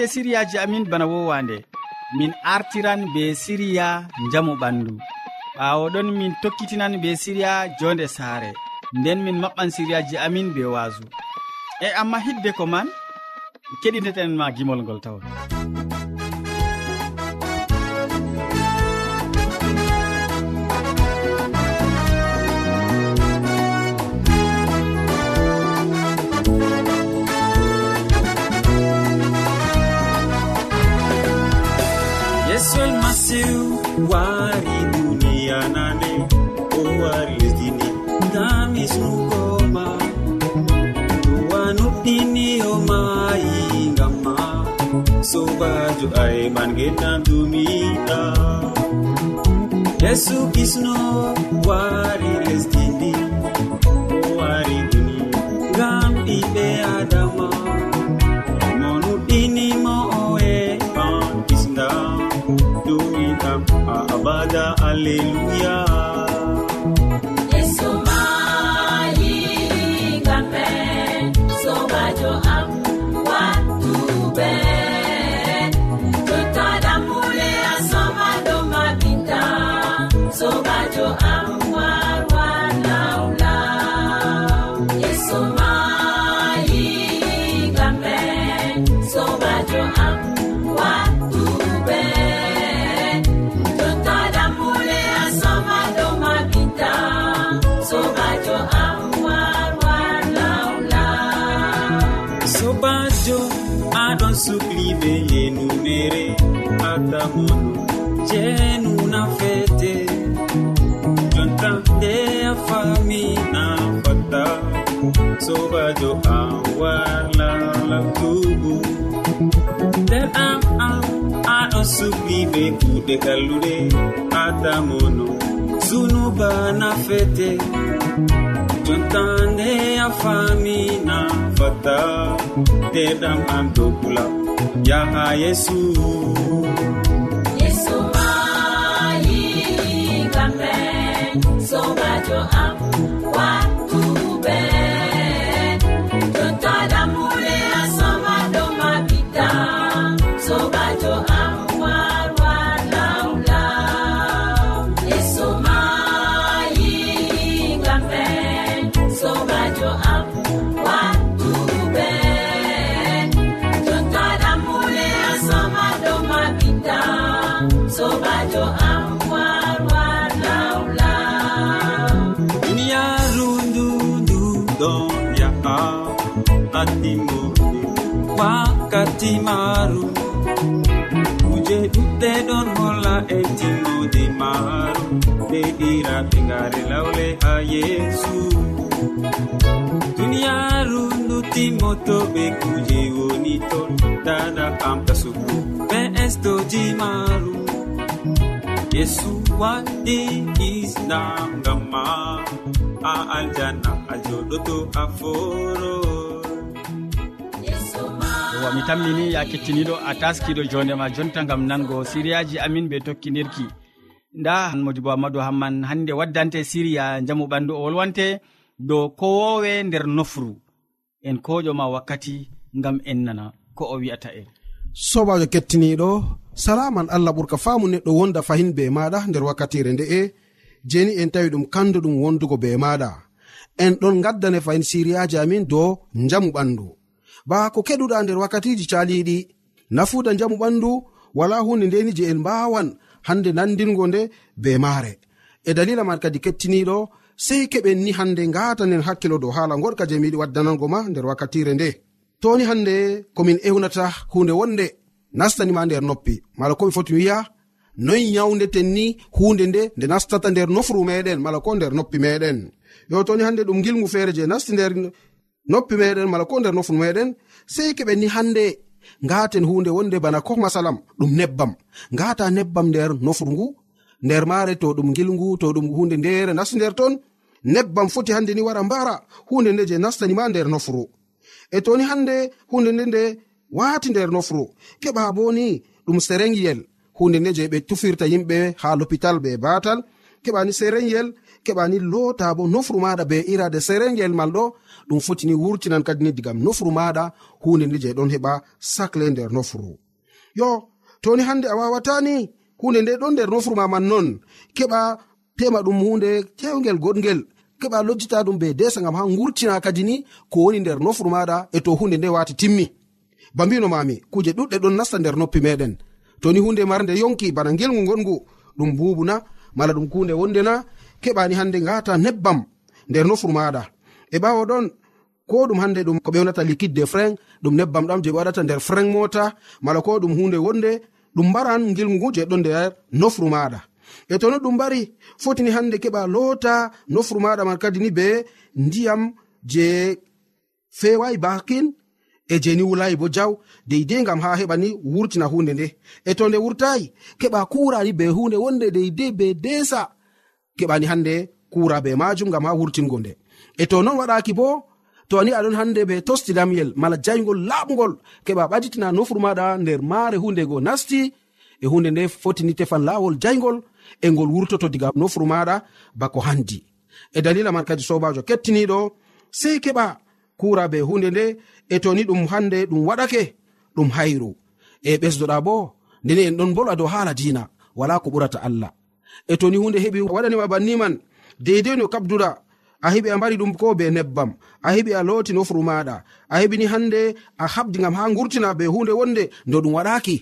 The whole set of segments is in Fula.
hande siriyaji amin bana wowande. Min artiran be siriya jamu ɓandu. Ɓawoɗon min tokkitinan be siriya jonde saare. Nden min maɓɓan siriyaji amin be waasu e amma hidde ko man keɗiteten ma gimol ngol tawon. genam dumiɗa yesu kisno wari lesdindi o wari duni. Ngam ɓiɓe adama mo nuɗɗinimo oe an kisdam dumiɗam a abada alleluya to subli be kuuɗe kalluɗe adamono zunuba na fete jontande a famina fata teɗam am dokula yaha yesu yesu mayi kamɓe sobajo am wa maaru kuje ɗuɗɗe ɗon holla e timmode maaru nde ɗiraɓe ngare lawle ha yeesu duniyaaru nduttimoto ɓe kuje woni ton. Dada amta sugu ɓe estoji maaru yesu waɗi islam ngam ma a aljanna a joɗoto a foro. yewwa mi tammini ya kettiniɗo a taskiɗo jondema jonta gam nango siriyaji amin ɓe tokkidirki nda modi bo amadou hamman hande waddante siriya jamu ɓandu o wolwante dow kowowe nder nofru. En koƴoma wakkati gam en nana ko o wi'ata en. Sobajo kettiniɗo salaman allah ɓurka faamu neɗɗo wonda fahin be maɗa nder wakkatire nde'e jeni en tawi ɗum kandu ɗum wondugo be maɗa. En ɗon gaddane fahin siriyaji amin dow njamu ɓandu. ba ko keɗuɗa nder wakkatiji caliɗi. Nafuda jamu ɓandu wala hunde ndeni je en mbawan hande nandingo nde be maare. E dalila man kadi kettiniɗo sei keɓen ni hande ngatanen hakkilo dow haala goɗka je miyiɗi waddanango ma nder wakkatire nde. Toni hande komin ewnata hunde wonde nastanima nder noppi. Mala komi foti wiya noyi yawdeten ni hunde nde nde nastata nder nofru meɗen mala ko nder noppi meɗen yo toni hande ɗum gilgu feere je nasti nder noppi meɗen mala ko nder nofun meɗen sei keɓen ni hande ngaten hunde wonde bana ko masalam ɗum nebbam. Ngata nebbam nder nofru ngu nder mare to ɗum gilngu to ɗum hunde ndere nasti nder ton nebbam foti hande ni wara mbara hunde nde je nastanima nder nofru e toni hande hunde nde nde wati nder nofru keɓa bo ni ɗum serengiyel hunde nde je ɓe tufirta yimɓe ha lopital be batal keɓani serengel keɓani lota bo nofru maɗa be irade serengel mal ɗo ɗum fotini wurtinan kadi ni digam nofru maɗa hunde nde je ɗon heɓa sacle nder nofru yo toni hande a wawatani hunde nde ɗon nder nofru ma man non keɓa tema ɗum hunde tewgel goɗgel keɓa lojjita ɗum be desa gam ha gurtina kadi ni ko woni nder nofru maɗa e to hunde nde wati timmi. Ba mbino mami kuje ɗuɗɗe ɗon nasta nder noppi meɗen. Toni hunde marde yonki bana gelgu gongu ɗum bubuna mala ɗum kunde wondena keɓani hande ngata nebbam nder nofuru maɗa. E ɓawo ɗon ko ɗum hande ɗum ko ɓewnata liquide de frein ɗum nebbam ɗam je ɓe waɗata nder frein mota mala ko ɗum hunde wonde ɗum mbaran gilgu je ɗon nder nofru maɗa. E to no ɗum mbari fotini hande keɓa loota nofru maɗa man kadi ni be ndiyam je fewayi bakin e je ni wulayi bo jaw deidei gam ha heɓa ni wurtina hunde nde. E to nde wurtayi keɓa kurani be hunde wonde deidei be desa keɓani hande kura be majum gam ha wurtingo nde. E to non waɗaki bo to ni aɗon hande ɓe tosti lamyel mala jaygol laɓgol. Keɓa ɓaditina nofuru maɗa nder maare hundego nasti. E hunde nde fotini tefan lawol jaygol e ngol wurtoto diga nofuru maɗa bako handi. E dalila man kadi sobajo kettiniɗo sei keɓa kura be hunde nde e toni ɗum hande ɗum waɗake ɗum hayru. E ɓesdoɗa bo ndeni en ɗon bolwa dow haala dina wala ko ɓurata allah. E toni hunde heɓi waɗanima banni man deidei no kabduɗa a heɓi a mbari ɗum ko be nebbam. A heɓi a looti nofru maɗa a heɓini hande a habdi gam ha gurtina be hunde wonde do ɗum waɗaki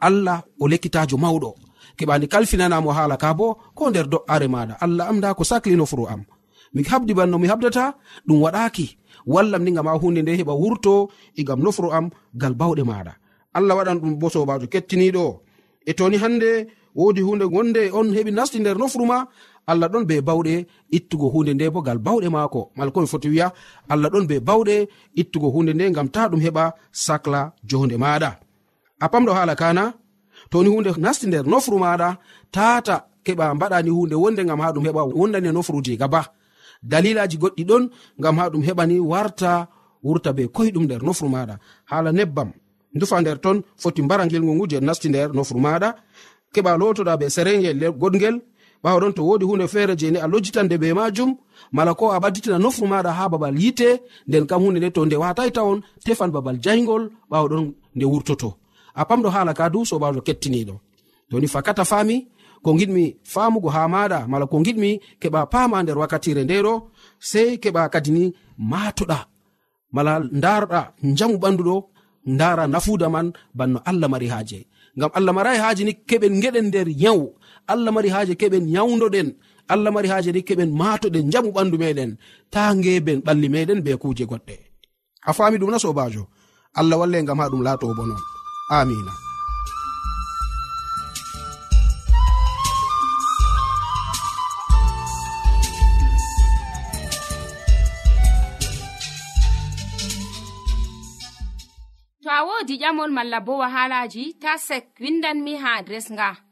allah o lekkitajo mawɗo. Keɓani kalfinanamo haala ka bo ko nder do'are maɗa allah am nda ko sakli nofru am. Mi habdi banno mi habdata ɗum waɗaki wallam ni gam ha hunde nde heɓa wurto e nofru am gal bawɗe maɗa allah waɗan ɗum bo sobajo kettiniɗo e toni hande wodi hunde gonde on heɓi nasti nder nofru ma allah ɗon be bawɗe ittugo hunde nde bo gal bawɗe maako. Mala komi foti wiya allah ɗon be bawɗe ittugo hunde nde gam ta ɗum heɓa sacla jonde maɗa a pamɗo haala kana toni hunde nasti nder nofru maɗa tata keɓa mbaɗani hunde wonde gam ha ɗum heɓa wondani e nofruji gaba dalilaji goɗɗi ɗon gam ha ɗum heɓani warta wurta be koyɗum nder nofru maɗa hala nebbam dufa nder ton foti mbara gilgu ngu je nasti nder nofru maɗa keɓa lotoɗa be serengel godgel ɓawa ɗon to wodi hunde feere je ni a lojjitande be majum mala ko a ɓadditina nofru maɗa ha babal yite nden kam hunde nde to nde watai tawon tefan babal jaygol ɓawa ɗon nde wurtoto. A pamɗo hala ka du sobajo kettiniɗo toni fakata fami ko giɗmi famugo ha maɗa mala ko giɗmi keɓa pama nder wakkatire ndeɗo sei keɓa kadi ni matoɗa mala ndaroɗa jamu ɓanduɗo ndara nafuda man banno allah mari haaje. Ngam allah marai haaji ni keɓen geɗen nder yawu allah mari haaje keɓen yawdoɗen allah mari haaje ni keɓen matoɗen jamu ɓandu meɗen. Ta ngeben ɓalli meɗen be kuje goɗɗe. A faami ɗum na sobajo allah walle ngam ha ɗum laato bo non amina to a wodi ƴamol malla bo wahalaji ta sek windanmi ha adres nga.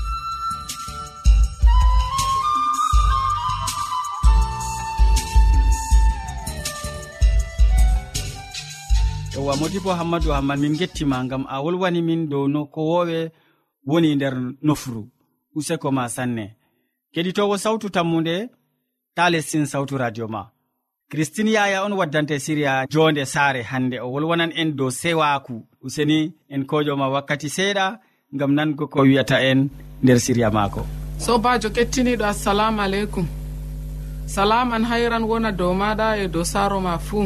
sowa modibo hammadou hamman min gettima gam a wolwani min dow no ko wowe woni nder nofru useko ma sanne. Keɗitowo sawtu tammude ta lestin sawtu radio ma. Christine yaya on waddante siriya jonde saare hande o wolwanan en dow sewaku useni en kojoma wakkati seeɗa gam nango ko wiyata en nder siriya maako. Sobajo kettiniɗo assalamu aleykum. Salaman hayran wona dow maɗa e dow saaro ma fuu.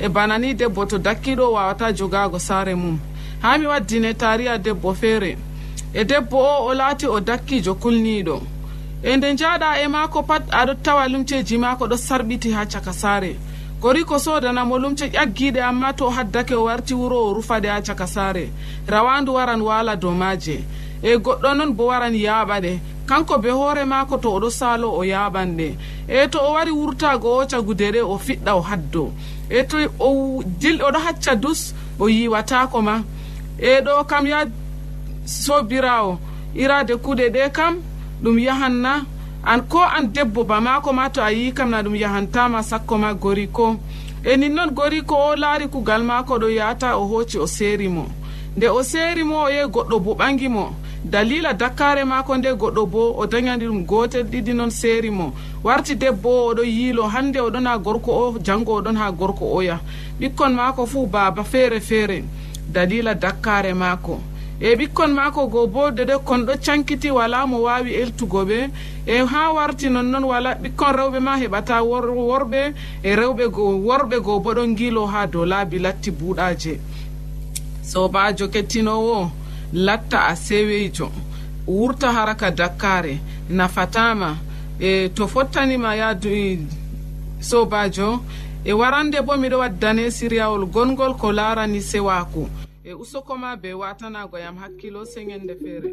e bana ni debbo to dakkiɗo wawata jogago saare mum. Ha mi waddine tariya debbo feere e debbo o o laati o dakkijo kulniɗo e nde jaɗa e maako pat aɗo tawa lumceji maako ɗo sarɓiti ha caka saare. Gori ko sodanamo lumce ƴaggiɗe amma to haddake o warti wuro o rufaɗe ha caka saare. Rawandu waran wala dow maje e goɗɗo noon bo waran yaaɓaɗe. Kanko be hoore maako to oɗo saalo o yaaɓan ɗe. E to o wari wurtago o cagude ɗe o fiɗɗa o haddo. e to o dil oɗo hacca dus o yiwatako ma. E ɗo kam ya sobirawo irade kuɗe ɗe kam ɗum yahanna. An ko an debbo bamako ma to a yi kam na ɗum yahantama sakko ma gori ko. E nin noon gori ko o laari kugal mako ɗo yata o hooci o seeri mo. Nde o seeri mo o yehi goɗɗo buɓangi mo. dalila dakkare mako nde goɗɗo bo o dañani ɗum gotel ɗiɗi noon seeri mo. Warti debbo o oɗo yiilo hande oɗon ha gorko o janngo oɗon ha gorko oya ɓikkon mako fuu baaba feere feere. Dalila dakkare mako e ɓikkon mako go bo dede kon ɗo cankiti wala mo wawi eltugo ɓe. E ha warti nonnoon wala ɓikkon rewɓe ma heɓata worɓe. E rewɓe go worɓe go bo ɗon gilo ha dow laabi latti buuɗaje sobajo kettinowo latta a seweyjo wurta haraka dakkare nafatama. E to fottanima yaadu e, sobajo e warande bo miɗo waddane siriyawol gongol ko larani sewaku. E usokoma be watanago yam hakkilo seŋende feere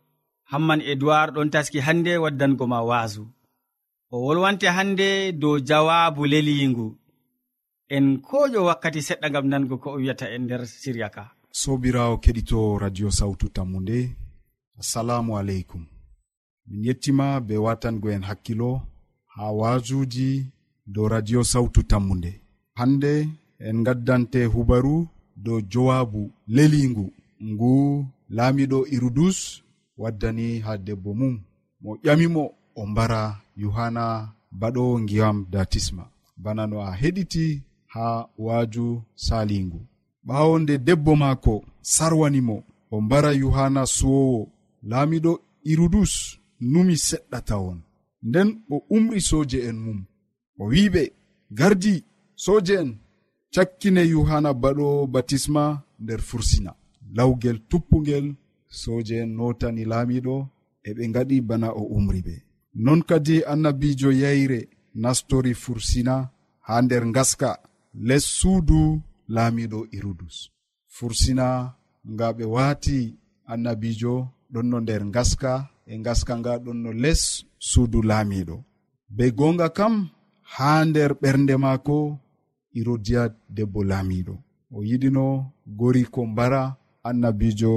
hamman edoird ɗon taski hannde waddango ma waasu. O wolwante hannde dow jawaabu leliingu en koƴo wakkati seɗɗa gam nango ko o wiyata en nder siriya ka. Sobirawo keɗito radio sawtu tammude assalamu aleykum. Min yettima be watangoen hakkilo ha waajuji dow radio sawtu tammude hande en gaddante hubaru dow jowaabu leliingu ngu laamiɗo irudus waddani ha debbo mum. Mo ƴamimo o mbara yohana baɗowo ngiyam datisma bana no a heɗiti ha waaju salingu ɓawo nde debbo maako sarwanimo o mbara yohana suwowo. Laamiɗo irudus numi seɗɗata on nden o umri soje en mum. O wiɓe gardi soje en. Cakkine yohana baɗo batisma nder fursina. Lawgel tuppugel soje en notani laamiɗo eɓe gaɗi bana o umri ɓe. Non kadi annabijo yayre nastori fursina ha nder ngaska les suudu laamiɗo irudus fursina nga ɓe waati annabijo ɗon no nder ngaska e ngaska nga ɗon no les suudu laamiɗo be gonga kam ha nder ɓernde maako irodiya debbo laamiɗo o yiɗino gori ko mbara annabijo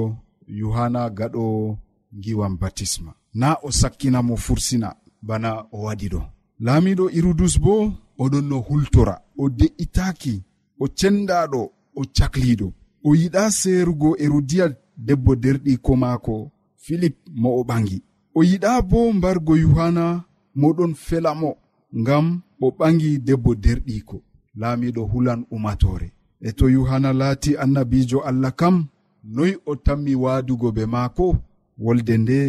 yohana gaɗo giwan batisma. Na o sakkina mo fursina bana o waɗi ɗo. Laamiɗo irudus bo oɗon no hultora. O de'itaki o cendaɗo o cakliɗo o yiɗa seerugo erudiya debbo derɗiko maako filip mo o ɓangi. O yiɗa bo mbargo yohana moɗon fela mo ngam o ɓangi debbo derɗiko laamiɗo hulan umatore e to yohana laati annabijo allah kam noy o tammi waadugo be maako wolde nde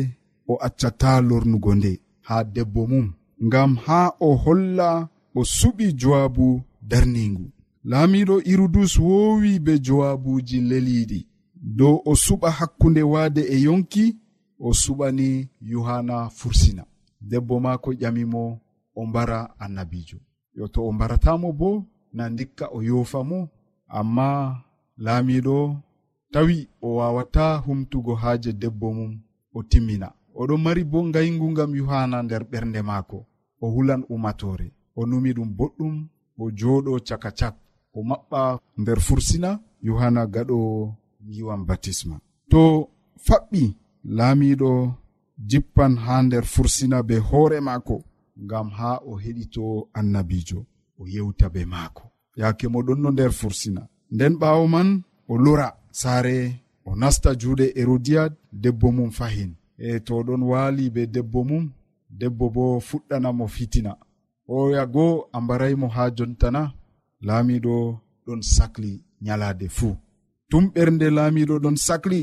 o accata lornugo nde haa debbo mum ngam haa o holla o suɓi jowaabu darningu laamiɗo irudus woowi be jowaabuuji leliiɗi. Dow o suɓa hakkunde waade e yonki o suɓani yohanna fursina. Debbo maako ƴamimo o mbara annabiijo. Yo to o mbaratamo bo na ndikka o yoofa mo amma laamiiɗo tawi o wawata humtugo haaje debbo mum o timmina. Oɗon mari bo ngayngu ngam yuhana nder ɓernde maako. O hulan umatore o numi ɗum boɗɗum o jooɗo caka cak o maɓɓa nder fursina yohana gaɗo giwan batisma. To faɓɓi laamiɗo jippan ha nder fursina be hoore maako ngam ha o heɗito annabijo o yewta be maako. Yaake mo ɗon no nder fursina. Nden ɓaawo man o lora. saare o nasta juuɗe herodiya debbo mum fahin. E to ɗon waali be debbo mum debbo bo fuɗɗanamo fitina. O yago a mbaraymo haa jontana laamiɗo ɗon sakli nyalaade fuu. Tum ɓernde laamiɗo ɗon sakli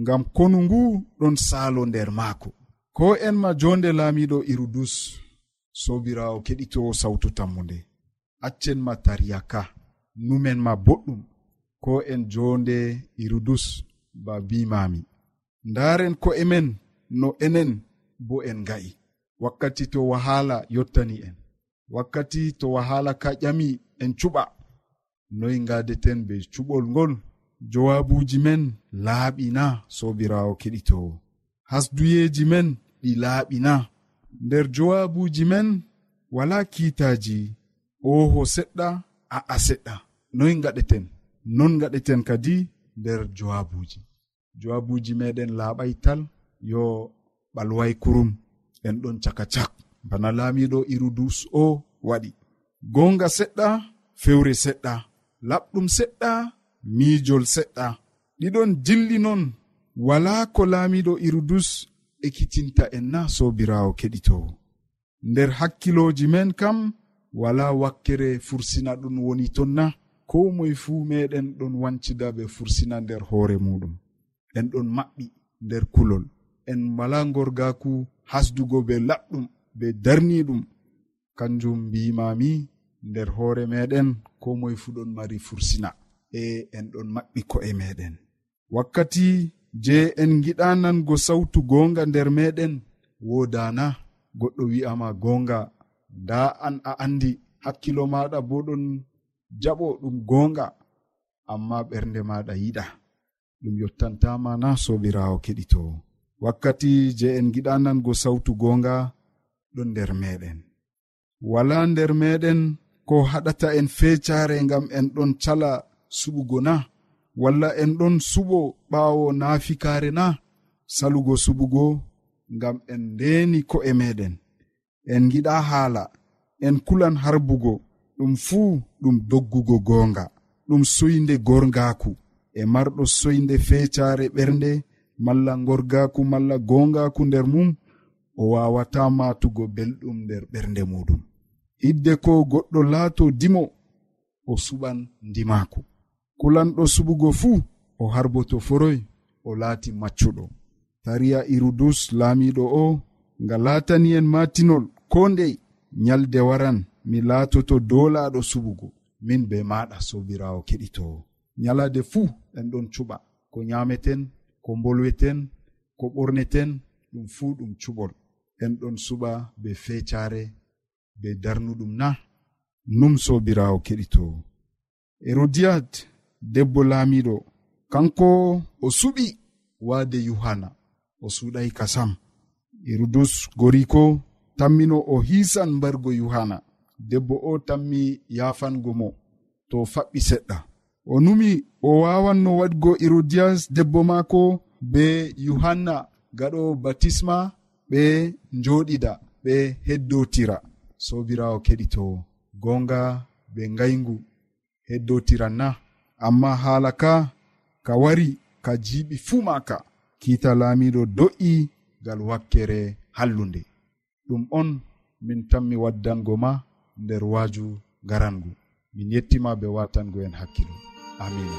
ngam konu ngu ɗon saalo nder maako. Ko en ma jonde laamiɗo irudus sobirawo keɗitowo sawtu tammunde. Accen ma tariya ka numen ma boɗɗum. ko en jonde irudus ba bimami. Ndaren ko emen no enen bo en nga'i. Wakkati to wahala yottani en. Wakkati to wahala ka ƴami en cuɓa. Noy gadeten be cuɓol ngol jowabuji men laaɓina sobirawo keɗitowo. Hasduyeji men ɗi laaɓina nder jowabuji men wala kiitaji oho seɗɗa a'a seɗɗa. Noy gaɗeten non gaɗeten kadi nder jowabuji. Jowabuji meɗen laaɓay tal yo ɓalway kurum en ɗon caka cak bana laamiɗo irudus o waɗi. Gonga seɗɗa fewre seɗɗa. Laɓɗum seɗɗa miijol seɗɗa. Ɗiɗon dilli non wala ko laamiɗo irudus ekkitinta en na sobirawo keɗitowo nder hakkiloji men kam wala wakkere fursina ɗum woni ton na ko moye fuu meɗen ɗon wancida ɓe fursina nder hoore muɗum. En ɗon maɓɓi nder kulol. En mala gorgaku hasdugo be laɓɗum be darniɗum. Kanjum mbimami nder hoore meɗen ko moye fuu ɗon mari fursina. E en ɗon maɓɓi ko'e meɗen. Wakkati je en giɗanango sawtu gonga nder meɗen wodana goɗɗo wi'ama gonga. Nda an a andi hakkilo maɗa bo ɗon jaɓo ɗum gonga amma ɓernde maɗa yiɗa. Ɗum yottantama na sobirawo keɗitowo wakkati je en giɗa nango sawtu gonga ɗon nder meɗen wala nder meɗen ko haɗata en fecare ngam en ɗon cala suɓugo na walla en ɗon suɓo ɓawo naafikare na salugo suɓugo ngam en ndeni ko'e meɗen en giɗa haala en kulan harbugo. ɗum fuu ɗum doggugo goonga. Ɗum soyde gorgaku e marɗo soyde fecare ɓernde malla gorgaku malla gongaku nder mum o wawata matugo belɗum nder ɓernde muɗum. Idde ko goɗɗo laato dimo o suɓan ndimaku kulanɗo suɓugo fuu o harboto foroy o laati maccuɗo. Tariya irudus laamiɗo o nga laatani en matinol ko ndey nyalde waran mi laatoto dolaɗo suɓugo min be maɗa sobirawo keɗitowo nyalade fuu en ɗon cuɓa. Ko nyameten ko bolweten ko ɓorneten ɗum fuu ɗum cuɓol. En ɗon suɓa be fecare be darnuɗum na num sobirawo keɗitowo herodiyat debbo laamiɗo kanko o suɓi! waade yuhanna o suɗay kasam herodus goriko tammino o hiisan mbargo yuhanna debbo o tammi yafango mo to faɓɓi seɗɗa. O numi o wawanno waɗgo herodias debbo maako be yohanna gaɗo batisma ɓe njoɗida ɓe heddotira sobirawo keɗito gonga be ngaygu heddotiran na amma haala ka ka wari ka jiɓi fuu maka kiita laamiɗo do'i ngal wakkere hallunde. Ɗum on min tanmi waddango ma. nder waaju garangu. Min yettima be watango en hakkilo. Amina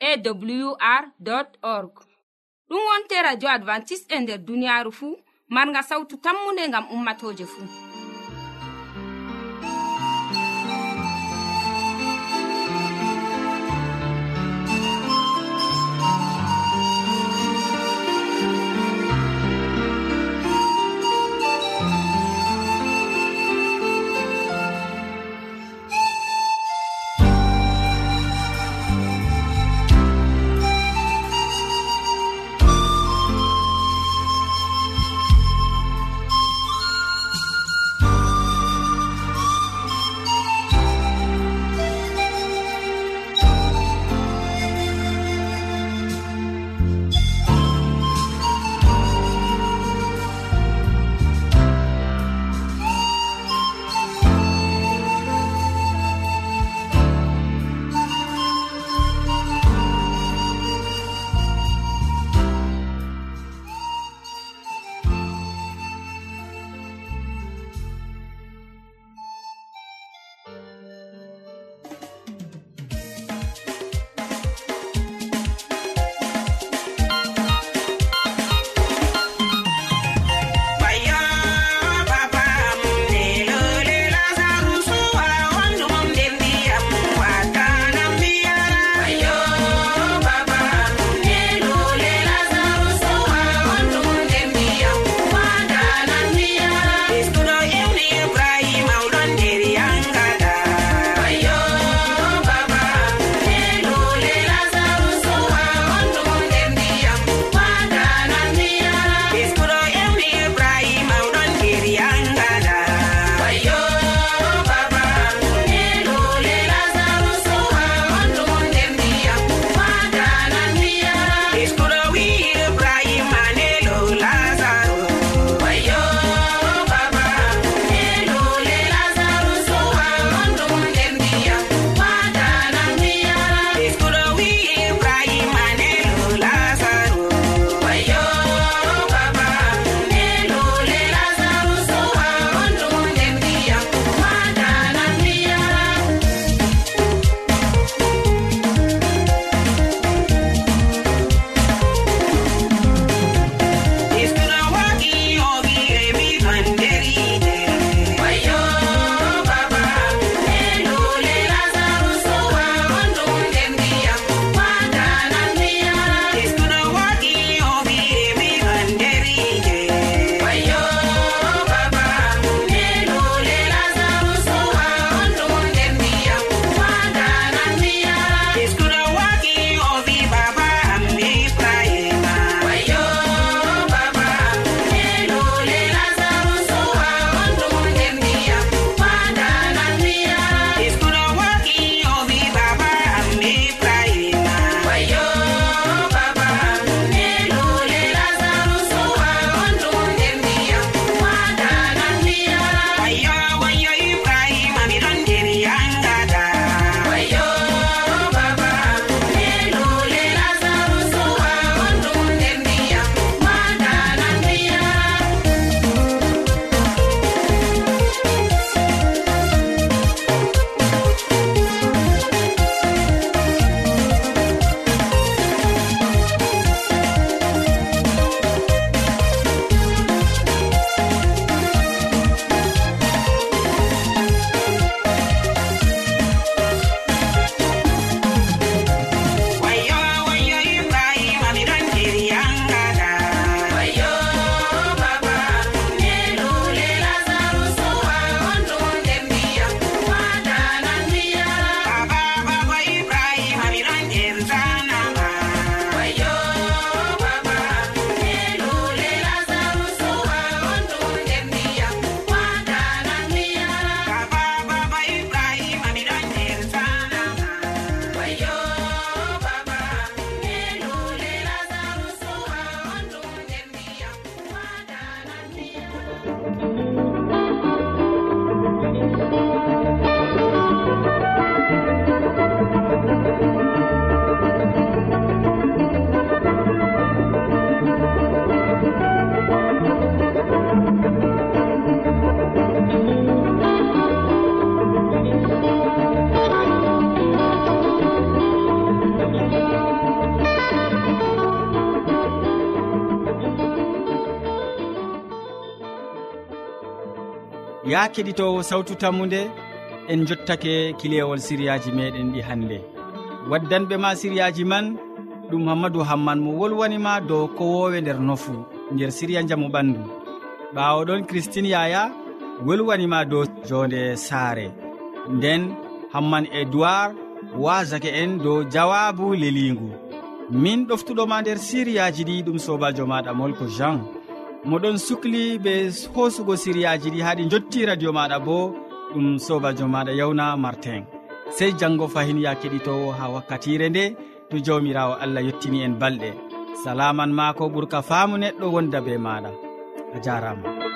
awr org. Ɗum wonte radio advantice'e e nder duniyaaru fuu marga sautu tammunde ngam ummatoje fuu. ya keɗitowo sawtu tammude en jottake kilewol siriyaji meɗen ɗi hannde waddanɓe ma siriyaji man ɗum hammadou hamman mo wolwanima dow kowowe nder nofu nder siriya jamu ɓandu. Ɓawoɗon christine yaya wolwanima dow jonde saare. Nden hamman edoird wasake en dow jawabu leligu. Min ɗoftuɗoma nder siriyaji ɗi ɗum sobajo maɗa molko jean. moɗon sukli be hoosugo siriyaji ɗi haɗi jotti radio maɗa bo ɗum sobajo maɗa yawna martin. Sey janggo fahin ya keɗitowo ha wakkatire nde to jawmirawo allah yettini en balɗe. Salaman ma ko ɓurka faamu neɗɗo wonda be maɗa. A jarama.